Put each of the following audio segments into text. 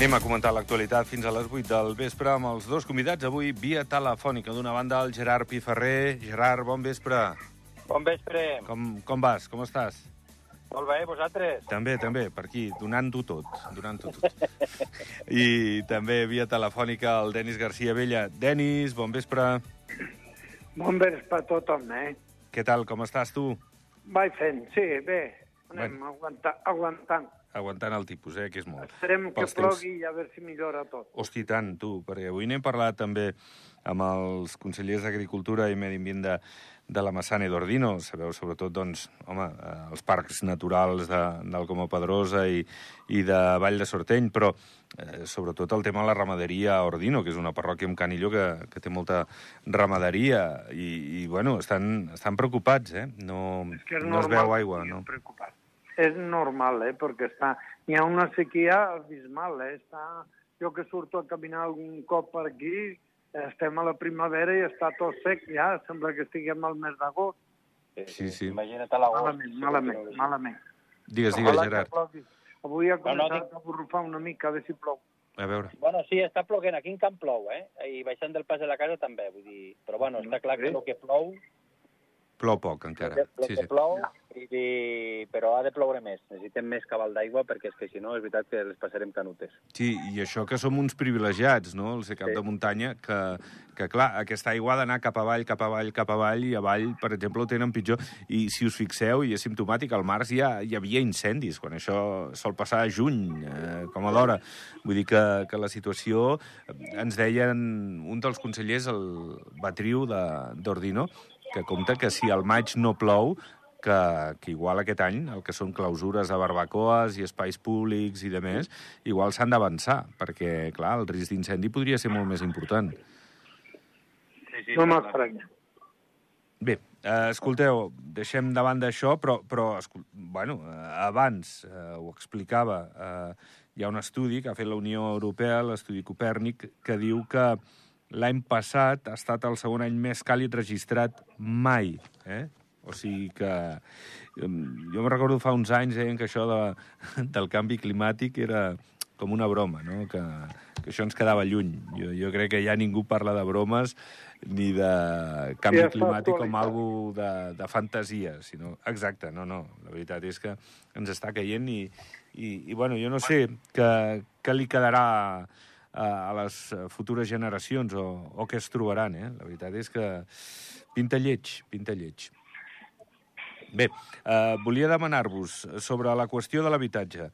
Anem a comentar l'actualitat fins a les 8 del vespre amb els dos convidats avui via telefònica. D'una banda, el Gerard Piferrer. Gerard, bon vespre. Bon vespre. Com, com vas? Com estàs? Molt bé, vosaltres? També, també, per aquí, donant-ho tot, donant-ho tot. I també via telefònica el Denis García Vella. Denis, bon vespre. Bon vespre a tothom, eh? Què tal, com estàs tu? Vaig fent, sí, bé. Anem Bueno. aguanta, aguantant. Aguantant el tipus, eh, que és molt. Esperem que Pels temps. plogui i a veure si millora tot. Hosti, tant, tu, perquè avui n'hem parlat també amb els consellers d'Agricultura i Medi Ambient de, de la Massana i d'Ordino. Sabeu, sobretot, doncs, home, eh, els parcs naturals de, del Coma Pedrosa i, i de Vall de Sorteny, però eh, sobretot el tema de la ramaderia a Ordino, que és una parròquia amb Canillo que, que té molta ramaderia i, i bueno, estan, estan preocupats, eh? No, És que és no es normal veu que aigua, no? Preocupat. És normal, eh? Perquè està... hi ha una sequia abismal, eh? Està... Jo que surto a caminar algun cop per aquí, estem a la primavera i està tot sec ja, sembla que estiguem al mes d'agost. Sí, sí. Imagina't a l'agost. Malament, malament, malament. Digues, digues, Ojalà Gerard. Avui ha No, no, començat a borrufar una mica, a veure si plou. A veure. Bueno, sí, està ploguent. Aquí en Camp plou, eh? I baixant del pas de la casa també, vull dir... Però bueno, està clar que el que plou, Plou poc, encara. el que Sí, sí. plou, i, i, però ha de ploure més. Necessitem més cabal d'aigua perquè és que si no és veritat que les passarem canutes. Sí, i això que som uns privilegiats, no?, el ser cap Sí. de muntanya, que, que clar, aquesta aigua ha d'anar cap avall, cap avall, cap avall, i avall, per exemple, ho tenen pitjor. I si us fixeu, i és simptomàtic, al març ja hi havia incendis, quan això sol passar a juny, eh, com a d'hora. Vull dir que, que la situació, eh, ens deien un dels consellers, el Batriu d'Ordino, que compta que si al maig no plou, que, que igual aquest any, el que són clausures de barbacoes i espais públics i de més, igual s'han d'avançar, perquè, clar, el risc d'incendi podria ser molt més important. Sí, sí, No m'estranya. Bé, eh, escolteu, deixem de banda això, però, però escol- bueno, eh, abans eh, ho explicava, eh, hi ha un estudi que ha fet la Unió Europea, l'estudi Copèrnic, que diu que l'any passat ha estat el segon any més càlid registrat mai, eh? O sigui que... Jo me recordo fa uns anys deien que això de, del canvi climàtic era com una broma, no? que, que això ens quedava lluny. Jo, jo crec que ja ningú parla de bromes ni de canvi està climàtic com algo de, de fantasia, sinó... Exacte, no, no. La veritat és que ens està caient i, i, i bueno, jo no sé què, què li quedarà a, a les futures generacions o, o què es trobaran, eh? La veritat és que pinta lleig, pinta lleig. Bé, eh, volia demanar-vos sobre la qüestió de l'habitatge.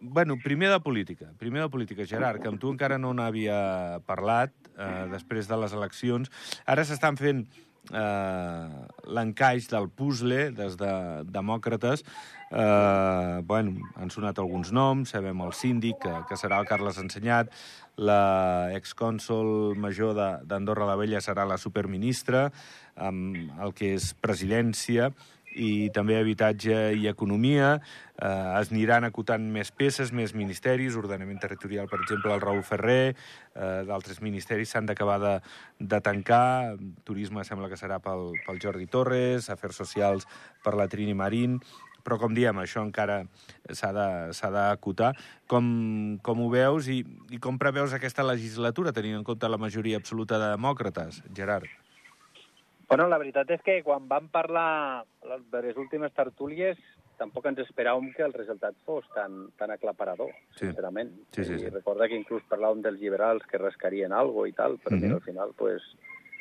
Bueno, primer de política. Primer de política, Gerard, que amb tu encara no n'havia parlat eh, després de les eleccions. Ara s'estan fent eh, l'encaix del puzzle des de Demòcrates. Eh, bueno, han sonat alguns noms, sabem el síndic, que, que serà el Carles Ensenyat, la excònsol major d'Andorra la Vella serà la superministra, amb el que és presidència, i també habitatge i economia. Eh, es aniran acotant més peces, més ministeris, ordenament territorial, per exemple, el Raül Ferrer, eh, d'altres ministeris s'han d'acabar de, de tancar, turisme sembla que serà pel, pel Jordi Torres, afers socials per la Trini Marín, però com diem, això encara s'ha d'acotar. Com, com ho veus i, i com preveus aquesta legislatura, tenint en compte la majoria absoluta de demòcrates, Gerard? Bueno, la veritat és que quan vam parlar de les últimes tertúlies tampoc ens esperàvem que el resultat fos tan, tan aclaparador, Sí. sincerament. Sí, sí, I sí. recorda que inclús parlàvem dels liberals que rascarien algo i tal, però Mhm. mira, al final, pues,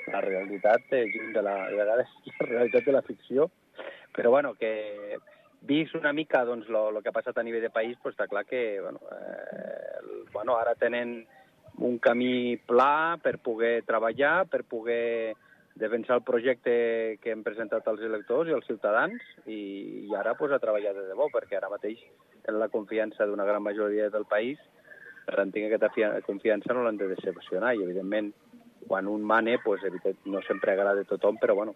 la realitat és lluny de la, de vegades, la realitat de la ficció. Però, bueno, que vist una mica doncs, lo, lo que ha passat a nivell de país, pues, està clar que bueno, eh, el, bueno, ara tenen un camí pla per poder treballar, per poder defensar el projecte que hem presentat als electors i als ciutadans i, i ara pues, a treballar de debò, perquè ara mateix tenen la confiança d'una gran majoria del país, per tant, tinc aquesta fia- confiança no l'han de decepcionar i, evidentment, quan un mane, pues, evident, no sempre agrada a tothom, però, bueno,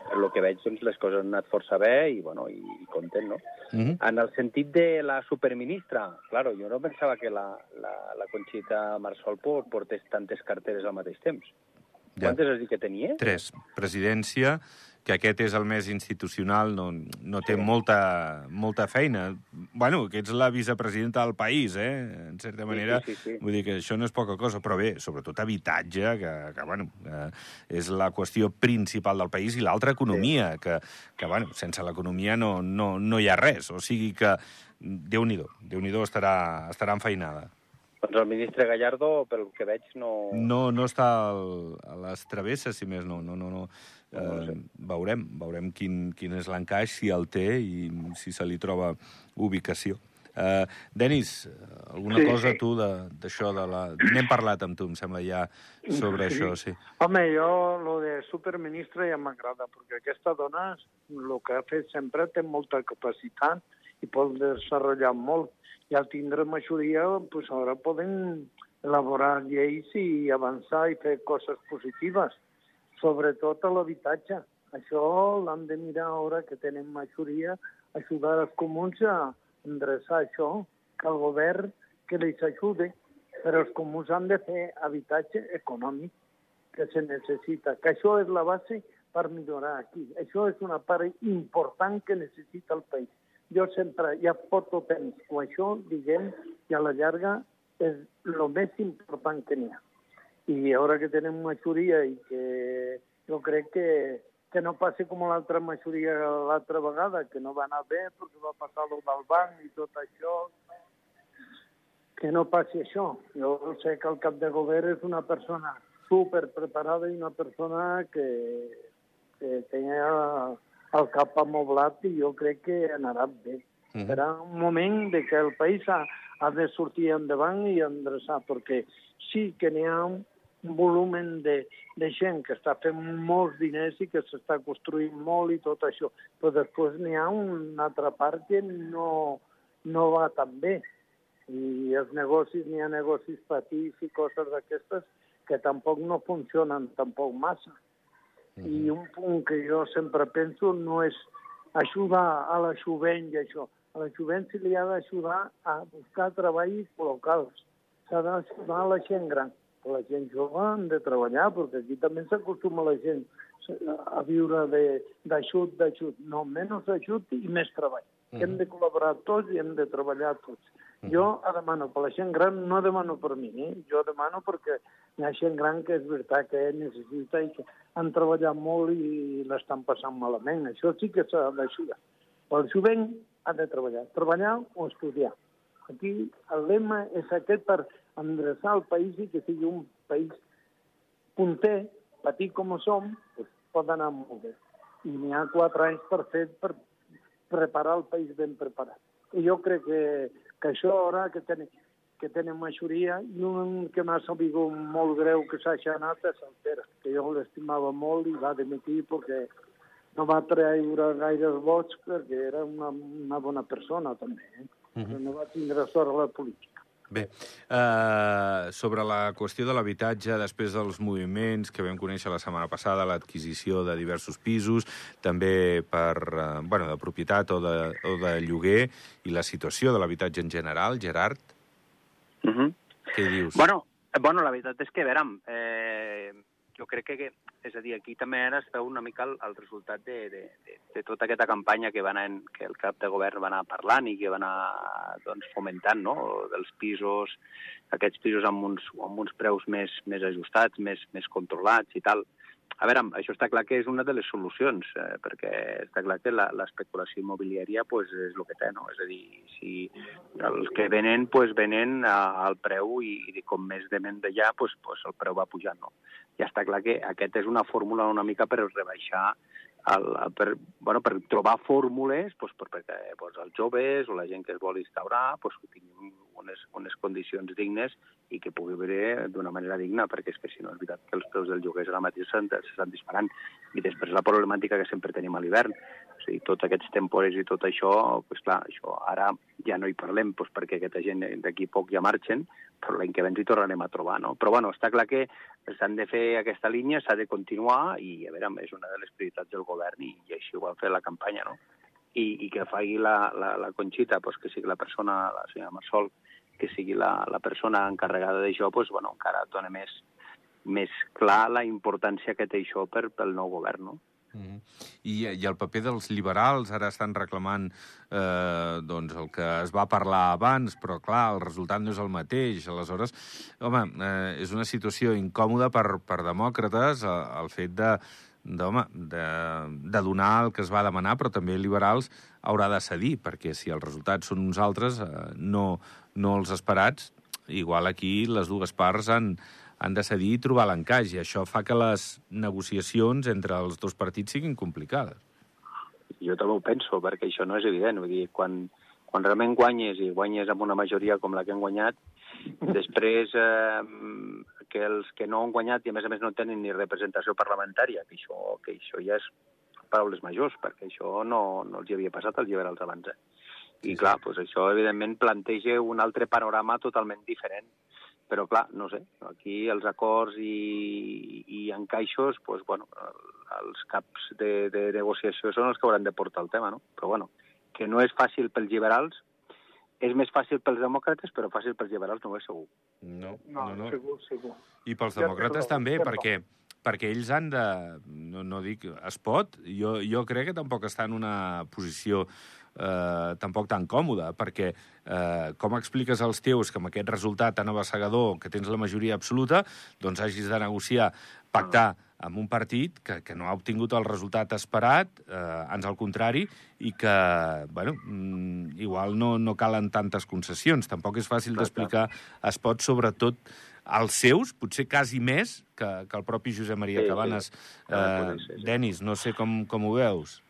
per el que veig, doncs, les coses han anat força bé i, bueno, i, i content, no? Mm -hmm. En el sentit de la superministra, claro, jo no pensava que la, la, la Conxita Marsol por- portés tantes carteres al mateix temps. Ja. Quantes has dit que tenia? Tres. Presidència, que que aquest és el més institucional, no, no té sí. molta, molta feina. Bueno, que ets la vicepresidenta del país, eh? En certa manera, sí, sí, sí, sí. vull dir que això no és poca cosa, però bé, sobretot habitatge, que, que bueno, eh, és la qüestió principal del país, i l'altra, economia, sí. que, que, bueno, sense l'economia no, no, no hi ha res. O sigui que, Déu-n'hi-do, déu nhi déu estarà, estarà enfeinada. Doncs el ministre Gallardo, pel que veig, no... No, no està al, a les travesses, si més no. no, no, no. Eh, no sé. veurem, veurem quin, quin és l'encaix, si el té i si se li troba ubicació. Uh, Denis, alguna sí, cosa sí. tu d'això de, de la... N'hem parlat amb tu, em sembla, ja, sobre sí. això, sí. Home, jo, lo de superministre ja m'agrada, perquè aquesta dona, el que ha fet sempre, té molta capacitat i pot desenvolupar molt i al tindre majoria, pues ara poden elaborar lleis i avançar i fer coses positives, sobretot a l'habitatge. Això l'han de mirar ara que tenen majoria, ajudar els comuns a endreçar això, que el govern que els ajude, però els comuns han de fer habitatge econòmic que se necessita, que això és la base per millorar aquí. Això és una part important que necessita el país jo sempre, ja porto temps com això, diguem, i a la llarga és el més important que n'hi ha. I ara que tenim majoria i que jo crec que, que no passi com l'altra majoria l'altra vegada, que no va anar bé perquè va passar el del banc i tot això, que no passi això. Jo sé que el cap de govern és una persona super preparada i una persona que, que tenia el cap amoblat i jo crec que anarà bé. Uh -huh. Serà un moment de que el país ha, ha de sortir endavant i endreçar, perquè sí que n'hi ha un volum de, de gent que està fent molts diners i que s'està construint molt i tot això, però després n'hi ha una altra part que no, no va tan bé. I els negocis, n'hi ha negocis petits i coses d'aquestes que tampoc no funcionen tampoc massa. Mm -hmm. I un punt que jo sempre penso no és ajudar a la jovent i això. A la jovent se li ha d'ajudar a buscar treballs locals. S'ha d'ajudar a la gent gran. La gent jove han de treballar, perquè aquí també s'acostuma la gent a viure d'ajut, d'ajut. No, menys ajut i més treball. Mm -hmm. Hem de col·laborar tots i hem de treballar tots. Jo demano per la gent gran, no demano per mi, eh? jo demano perquè hi ha gent gran que és veritat que necessita i que han treballat molt i l'estan passant malament. Això sí que s'ha d'ajudar. El jovent ha de treballar, treballar o estudiar. Aquí el lema és aquest per endreçar el país i que sigui un país punter, petit com som, doncs pot anar molt bé. I n'hi ha quatre anys per fer per preparar el país ben preparat. I jo crec que que això ara que tenen, que tenen majoria, i un que m'ha sabut molt greu que s'ha anat és el Pere, que jo l'estimava molt i va demitir perquè no va treure gaires vots perquè era una, una bona persona també, eh? Uh -huh. no va tindre sort a la política. Bé, uh, sobre la qüestió de l'habitatge, després dels moviments que vam conèixer la setmana passada, l'adquisició de diversos pisos, també per, uh, bueno, de propietat o de, o de lloguer, i la situació de l'habitatge en general, Gerard? Uh -huh. Què dius? Bueno, bueno, la veritat és que, a veure, eh, jo crec que, és a dir, aquí també ara es veu una mica el, el resultat de, de, de, de tota aquesta campanya que, va anar, que el cap de govern va anar parlant i que va anar doncs, fomentant, no?, dels pisos, aquests pisos amb uns, amb uns preus més, més ajustats, més, més controlats i tal. A veure, això està clar que és una de les solucions, eh, perquè està clar que l'especulació immobiliària pues, és el que té, no? És a dir, si els que venen, pues, venen al preu i, i com més venen d'allà, pues, pues, el preu va pujant, no? Ja està clar que aquest és una fórmula una mica per rebaixar el, per, bueno, per trobar fórmules pues, per, perquè pues, els joves o la gent que es vol instaurar pues, tinguin unes, unes condicions dignes i que pugui viure d'una manera digna, perquè és que si no és veritat que els preus del lloguer ara mateix s'estan disparant. I després la problemàtica que sempre tenim a l'hivern, o sigui, tots aquests tempores i tot això, pues, clar, això ara ja no hi parlem, pues, perquè aquesta gent d'aquí poc ja marxen, però l'any que ve ens hi tornarem a trobar, no? Però bueno, està clar que s'han de fer aquesta línia, s'ha de continuar i, a veure, és una de les prioritats del govern i, i així ho van fer la campanya, no? I, i que faci la, la, la Conxita, pues, que sigui la persona, la senyora Marsol, que sigui la, la persona encarregada d'això, doncs, bueno, encara dona més, més clar la importància que té això per, pel nou govern, no? Mm -hmm. I, I el paper dels liberals ara estan reclamant eh, doncs el que es va parlar abans, però clar, el resultat no és el mateix. Aleshores, home, eh, és una situació incòmoda per, per demòcrates el, el fet de, de, de, de donar el que es va demanar, però també liberals haurà de cedir, perquè si els resultats són uns altres, eh, no, no els esperats, igual aquí les dues parts han, han de cedir i trobar l'encaix, i això fa que les negociacions entre els dos partits siguin complicades. Jo també ho penso, perquè això no és evident. Vull dir, quan, quan realment guanyes i guanyes amb una majoria com la que han guanyat, després eh, que els que no han guanyat i a més a més no tenen ni representació parlamentària, que això, que això ja és paraules majors, perquè això no, no els hi havia passat als liberals abans. Eh? I clar, doncs això evidentment planteja un altre panorama totalment diferent però clar, no sé, aquí els acords i, i encaixos, doncs, bueno, els caps de, de negociació són els que hauran de portar el tema, no? Però bueno, que no és fàcil pels liberals, és més fàcil pels demòcrates, però fàcil pels liberals no ho és segur. No, no, no. no. segur, segur. I pels demòcrates ja, també, perquè perquè ells han de... No, no dic... Es pot. Jo, jo crec que tampoc està en una posició eh, tampoc tan còmode, perquè eh, com expliques als teus que amb aquest resultat tan abassegador, que tens la majoria absoluta, doncs hagis de negociar, pactar amb un partit que, que no ha obtingut el resultat esperat, eh, ans al contrari, i que, bueno, mm, igual no, no calen tantes concessions. Tampoc és fàcil d'explicar es pot, sobretot, als seus, potser quasi més que, que el propi Josep Maria sí, Cabanes. Sí. Eh, sí, sí. Denis, no sé com, com ho veus.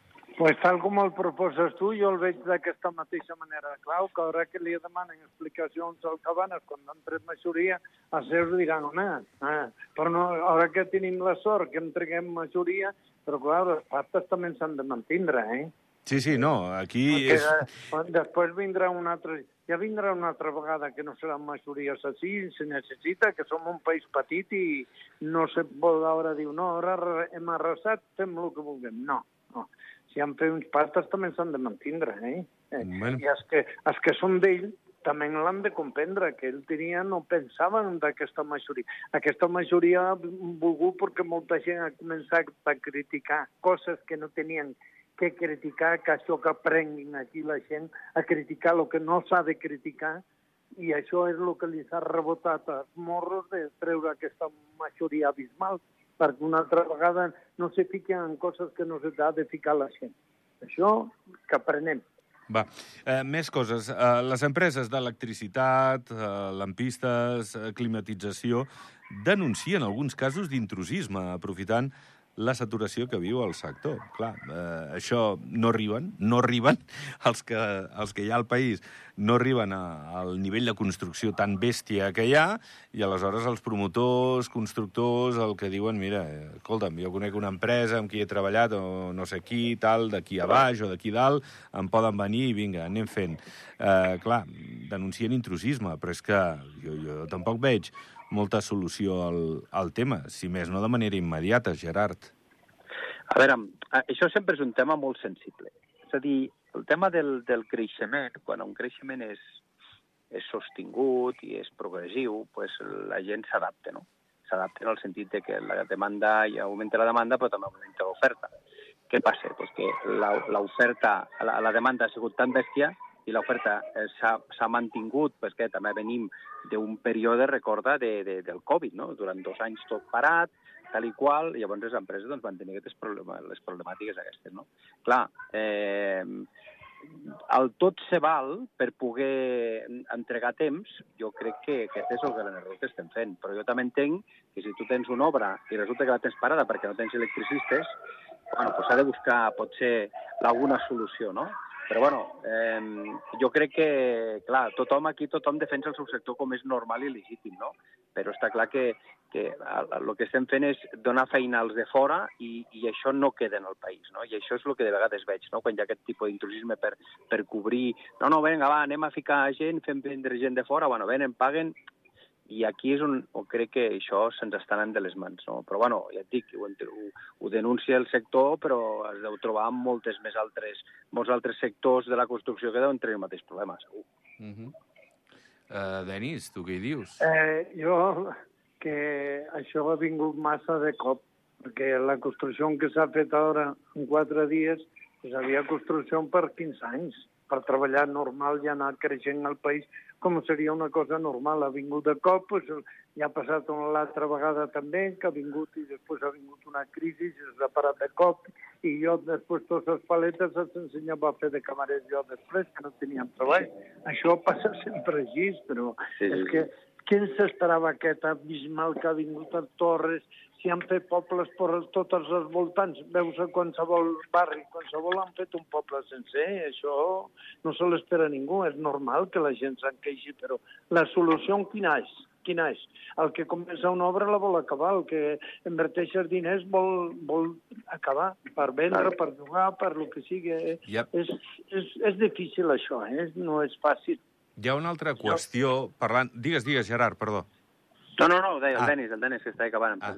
Pues tal com el proposes tu, jo el veig d'aquesta mateixa manera. Clau, que ara que li demanen explicacions al Cabanes quan han tret majoria, els seus diran, home, eh, però no, ara que tenim la sort que entreguem majoria, però clar, les pactes també s'han de mantindre, eh? Sí, sí, no, aquí Perquè és... De, després vindrà una altra... Ja vindrà una altra vegada que no seran majories així, se necessita, que som un país petit i no se pot ara dir, no, ara hem arrasat, fem el que vulguem. No, no si han fet uns pactes també s'han de mantindre, eh? eh? Bueno. I els que, els que són d'ell també l'han de comprendre, que ell tenia, no pensaven d'aquesta majoria. Aquesta majoria ha volgut perquè molta gent ha començat a criticar coses que no tenien que criticar, que això que aprenguin aquí la gent, a criticar el que no s'ha de criticar, i això és el que li s'ha rebotat als morros de treure aquesta majoria abismal perquè una altra vegada no se fiquen en coses que no s'ha de ficar la gent. Això que aprenem. Va, eh, més coses. Eh, les empreses d'electricitat, eh, lampistes, eh, climatització, denuncien alguns casos d'intrusisme, aprofitant la saturació que viu el sector. Clar, eh, això no arriben, no arriben, els que, els que hi ha al país no arriben a, al nivell de construcció tan bèstia que hi ha, i aleshores els promotors, constructors, el que diuen, mira, eh, escolta'm, jo conec una empresa amb qui he treballat, o no sé qui, tal, d'aquí a baix o d'aquí dalt, em poden venir i vinga, anem fent. Eh, clar, denuncien intrusisme, però és que jo, jo tampoc veig molta solució al, al tema, si més no de manera immediata, Gerard. A veure, això sempre és un tema molt sensible. És a dir, el tema del, del creixement, quan un creixement és, és sostingut i és progressiu, pues la gent s'adapta, no? S'adapta en el sentit de que la demanda, ja augmenta la demanda, però també augmenta l'oferta. Què passa? Pues que l'oferta, la, la demanda ha sigut tan bèstia i l'oferta eh, s'ha mantingut, perquè també venim d'un període, recorda, de, de, del Covid, no? durant dos anys tot parat, tal i qual, i llavors les empreses doncs, van tenir aquestes problemes, les problemàtiques aquestes. No? Clar, eh, el tot se val per poder entregar temps, jo crec que aquest és el gran error que estem fent. Però jo també entenc que si tu tens una obra i resulta que la tens parada perquè no tens electricistes, bueno, pues s'ha de buscar, potser, alguna solució, no? Però, bueno, eh, jo crec que, clar, tothom aquí, tothom defensa el seu sector com és normal i legítim, no? Però està clar que, que el que estem fent és donar feina als de fora i, i això no queda en el país, no? I això és el que de vegades veig, no? Quan hi ha aquest tipus d'intrusisme per, per cobrir... No, no, vinga, va, anem a ficar gent, fem vendre gent de fora, bueno, venen, paguen, i aquí és on, on crec que això se'ns està anant de les mans. No? Però, bueno, ja et dic, ho, ho, ho denuncia el sector, però es deu trobar amb moltes més altres, molts altres sectors de la construcció que deuen tenir el mateix problema, segur. Uh -huh. uh, Denis, tu què hi dius? Eh, jo, que això ha vingut massa de cop. perquè la construcció que s'ha fet ara en quatre dies, pues havia construcció per 15 anys, per treballar normal i anar creixent al país com seria una cosa normal. Ha vingut de cop, pues, ja ha passat una l'altra vegada també, que ha vingut i després ha vingut una crisi, s'ha parat de cop, i jo després totes les paletes els ensenyava a fer de camarer jo després, que no teníem treball. Això passa sempre així, però Sí, sí, és sí. que qui s'esperava aquest abismal que ha vingut a Torres, si han fet pobles per tots els voltants, veus a qualsevol barri, qualsevol han fet un poble sencer, això no se l'espera ningú, és normal que la gent s'enqueixi, però la solució quina és? Quina és? El que comença una obra la vol acabar, el que inverteix els diners vol, vol acabar, per vendre, per jugar, per lo que sigui. Yep. És, és, és difícil això, eh? no és fàcil. Hi ha una altra qüestió, parlant... Digues, digues, Gerard, perdó. No, no, no, ho deia el Ah. Denis, el Denis que està acabant. Ah.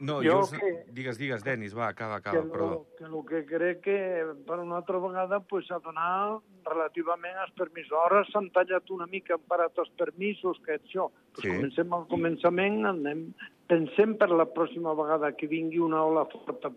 No, Jo us- que- Digues, digues, Denis, va, acaba, que acaba, lo, perdó. que lo que crec que per una altra vegada pues, d'anar relativament als permisos. Ara s'han tallat una mica, han parat els permisos, que això. Pues Sí. Comencem al començament, anem, pensem per la pròxima vegada que vingui una ola forta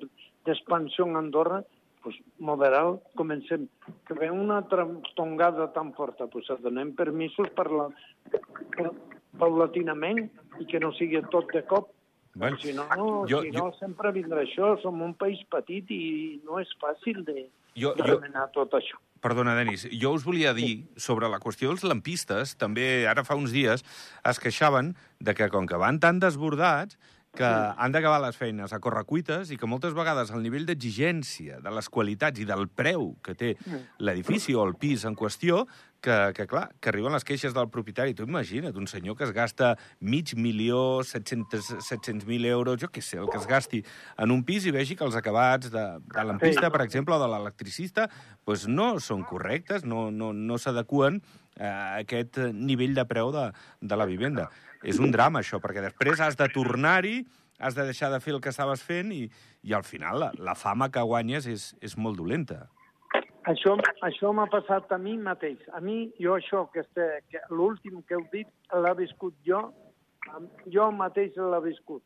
d'expansió a Andorra, pues, moderal, comencem. Que ve una altra tongada tan forta, pues, donem permisos per la, per, paulatinament i que no sigui tot de cop. Bueno, si no, jo- si no sempre vindrà això. Som un país petit i no és fàcil de, Jo- de jo- remenar tot això. Perdona, Denis, jo us volia dir sobre la qüestió dels lampistes, també ara fa uns dies es queixaven de que com que van tan desbordats que han d'acabar les feines a correcuites i que moltes vegades el nivell d'exigència, de les qualitats i del preu que té l'edifici o el pis en qüestió, que, que clar, que arriben les queixes del propietari. Tu imagina't, un senyor que es gasta mig milió, 700 700.000 euros, jo què sé, el que es gasti en un pis i vegi que els acabats de, de l'ampista, per exemple, o de l'electricista, doncs no són correctes, no, no, no s'adequen a aquest nivell de preu de, de la vivenda. És un drama, això, perquè després has de tornar-hi, has de deixar de fer el que estaves fent i, i al final la, la fama que guanyes és, és molt dolenta. Això, això m'ha passat a mi mateix. A mi, jo això, que, este, que l'últim que heu dit, l'ha viscut jo, jo mateix l'ha viscut.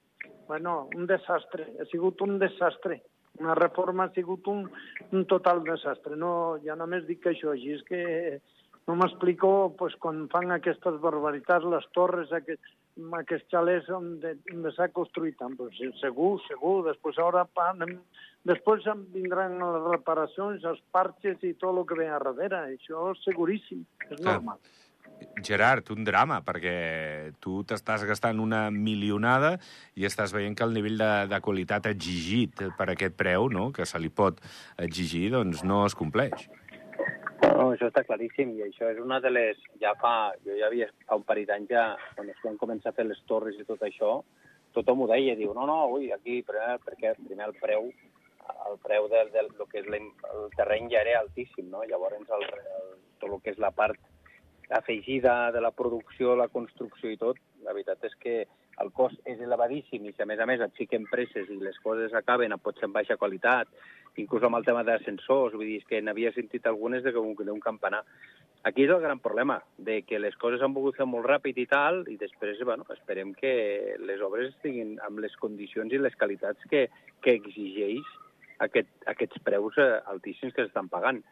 Bueno, un desastre, ha sigut un desastre. Una reforma ha sigut un, un total desastre. No, ja només dic això, així és que no m'explico pues, quan fan aquestes barbaritats, les torres, aquest, aquests xalets on, de, on s'ha construït tant. Pues, segur, segur. Després ara anem, després em vindran les reparacions, els parxes i tot el que ve a darrere. Això és seguríssim, és normal. Gerard, un drama, perquè tu t'estàs gastant una milionada i estàs veient que el nivell de, de qualitat exigit per aquest preu, no?, que se li pot exigir, doncs no es compleix. No, això està claríssim i això és una de les... Ja fa... Jo ja havia... Fa un parell d'anys ja, quan es van començar a fer les torres i tot això, tothom ho deia, diu, no, no, ui, aquí, primer, perquè primer el preu, el preu del, del lo que és el terreny ja era altíssim, no? Llavors el, el, tot el que és la part afegida de la producció, la construcció i tot, la veritat és que el cost és elevadíssim i si a més a més et fiquen presses i les coses acaben potser amb baixa qualitat, inclús amb el tema d'ascensors, vull dir, que n'havia sentit algunes d'un campanar. Aquí és el gran problema, de que les coses han volgut fer molt ràpid i tal, i després, bueno, esperem que les obres estiguin amb les condicions i les qualitats que, que exigeix aquest, aquests preus eh, altíssims que s'estan pagant.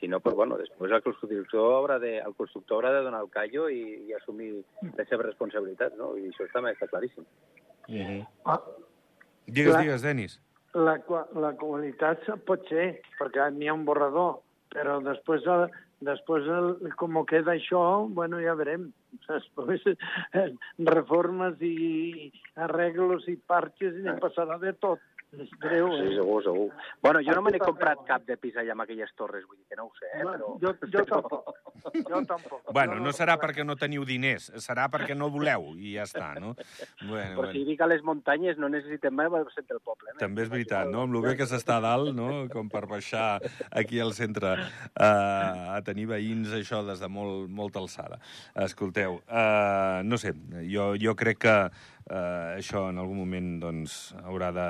Si no, pues, bueno, després el constructor haurà de, el constructor haurà de donar el callo i, i assumir les seves responsabilitats, no? I això també està claríssim. Ah, Digues, Clar. digues, Denis. la, la qualitat pot ser, perquè n'hi ha un borrador, però després, el, després el, com queda això, bueno, ja veurem. Després, eh, reformes i arreglos i parxes i n'hi passarà de tot. És greu, Sí, eh? segur, segur. Bueno, jo no me n'he comprat cap de pis allà amb aquelles torres, vull dir que no ho sé, eh, però... Jo, jo tampoc. Jo tampoc. Bueno, no serà perquè no teniu diners, serà perquè no voleu, i ja està, no? Bueno, Però si bueno. dic a les muntanyes no necessitem mai al centre del poble. Eh? També és veritat, no? Amb el bé que s'està a dalt, no? Com per baixar aquí al centre uh, a tenir veïns, això, des de molt, molta alçada. Escolteu, uh, no sé, jo, jo crec que eh, això en algun moment doncs, haurà de,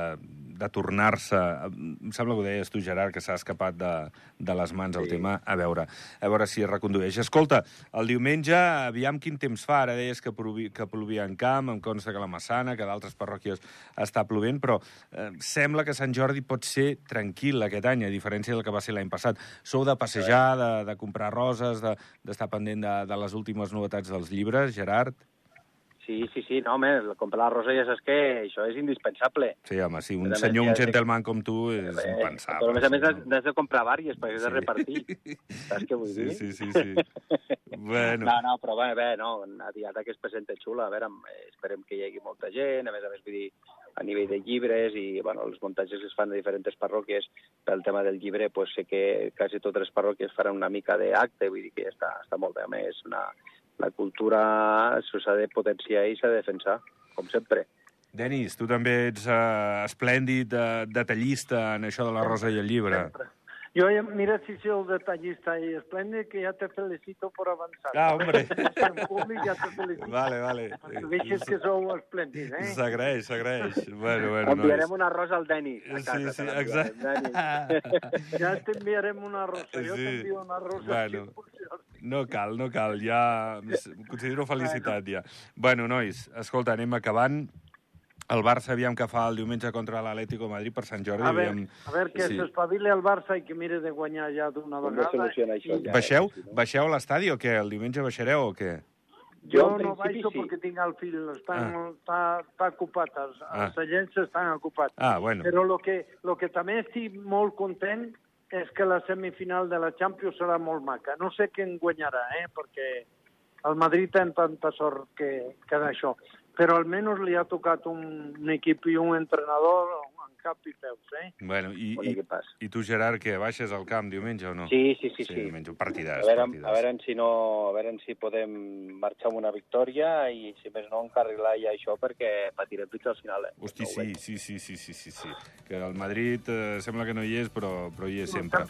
de tornar-se... Em sembla que ho deies tu, Gerard, que s'ha escapat de, de les mans el Sí. tema. A veure, a veure si es recondueix. Escolta, el diumenge, aviam quin temps fa. Ara deies que, plovi, que plovia en camp, em consta que la Massana, que d'altres parròquies està plovent, però eh, sembla que Sant Jordi pot ser tranquil aquest any, a diferència del que va ser l'any passat. Sou de passejar, de, de comprar roses, de- d'estar pendent de, de les últimes novetats dels llibres, Gerard? Sí, sí, sí, no, home, comprar la rosa ja saps que això és indispensable. Sí, home, sí, un senyor, un gentleman com tu és Eh, impensable. Però a més a més no? has de comprar vàries perquè has de Sí. repartir. Saps què vull Sí, dir? sí, sí, sí. Bueno, No, no, però bé, bé, no, una diada que es presenta xula, a veure, eh, esperem que hi hagi molta gent, a més a més, vull dir, a nivell de llibres i, bueno, els muntatges que es fan de diferents parròquies pel tema del llibre, pues sé que quasi totes les parròquies faran una mica d'acte, vull dir que ja està, està molt bé. A més, una, la cultura s'ha de potenciar i s'ha de defensar, com sempre. Denis, tu també ets uh, esplèndid, uh, detallista en això de la rosa i el llibre. Yo, mira si soy el detallista y espléndido que ya te felicito por avanzar. Ah, hombre. En públic ja te felicito. Vale, vale. Perquè deixes que sou esplèndid, eh? S'agraeix, s'agraeix. Bueno, bueno, Enviarem nois. una rosa al Denis. Sí, sí, exacte. Denis. Ja t'enviarem rosa. Jo Sí. t'envio una rosa. Bueno. No cal, no cal, ja em considero felicitat ja. Bueno, nois, escolta, anem acabant. El Barça aviam que fa el diumenge contra l'Atlético Madrid per Sant Jordi. A veure, aviam- a veure que Sí. s'espavili el Barça i que mire de guanyar ja d'una vegada. això, ja? Baixeu? sí, no? Baixeu a l'estadi o què? El diumenge baixareu o què? Jo no baixo sí. perquè tinc el fill, estan, Ah. està, està ocupat, els, Ah. els agents estan ocupats. Ah, bueno. Però el que, lo que també estic molt content és que la semifinal de la Champions serà molt maca. No sé qui en guanyarà, eh? perquè el Madrid té tanta sort que, que d'això. Però almenys li ha tocat un, un equip i un entrenador en cap i peus. Eh? Bueno, i, i, i tu, Gerard, què? Baixes al camp diumenge o no? Sí, sí, sí, sí sí. diumenge, un partidàs, A veure, partidàs. a veure si no, a veure si podem marxar amb una victòria i, si més no, encarrilar ja això perquè patirem fins al final. Eh? Hosti, No sí, sí, sí, sí, sí, sí, sí. Que el Madrid eh, sembla que no hi és, però, però hi és sempre.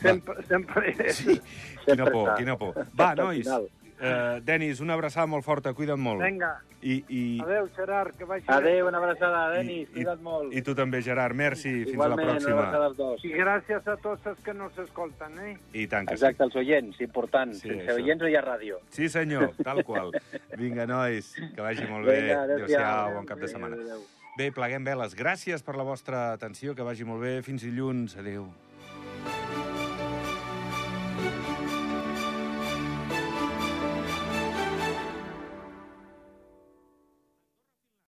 Sempre, sempre, sempre. Sí, quina Sempre por, està. quina por. Va, nois. Eh, Denis, una abraçada molt forta, cuida't molt. Vinga, I, i, adeu, Gerard, que vagi Adéu, una abraçada, Denis, i, cuida't molt. I tu també, Gerard, merci, fins a la Igualment, una pròxima. abraçada als dos. I gràcies a tots els que no s'escolten, eh? I tant que sí. Exacte, els oients, important. Sí, Sense això. oients no hi ha ràdio. Sí, senyor, tal qual. Vinga, nois, que vagi molt bé. Vinga, adéu-siau. Adéu-siau, bon cap de setmana. Adéu, adéu. Bé, pleguem veles. Gràcies per la vostra atenció, que vagi molt bé. Fins dilluns. Adéu.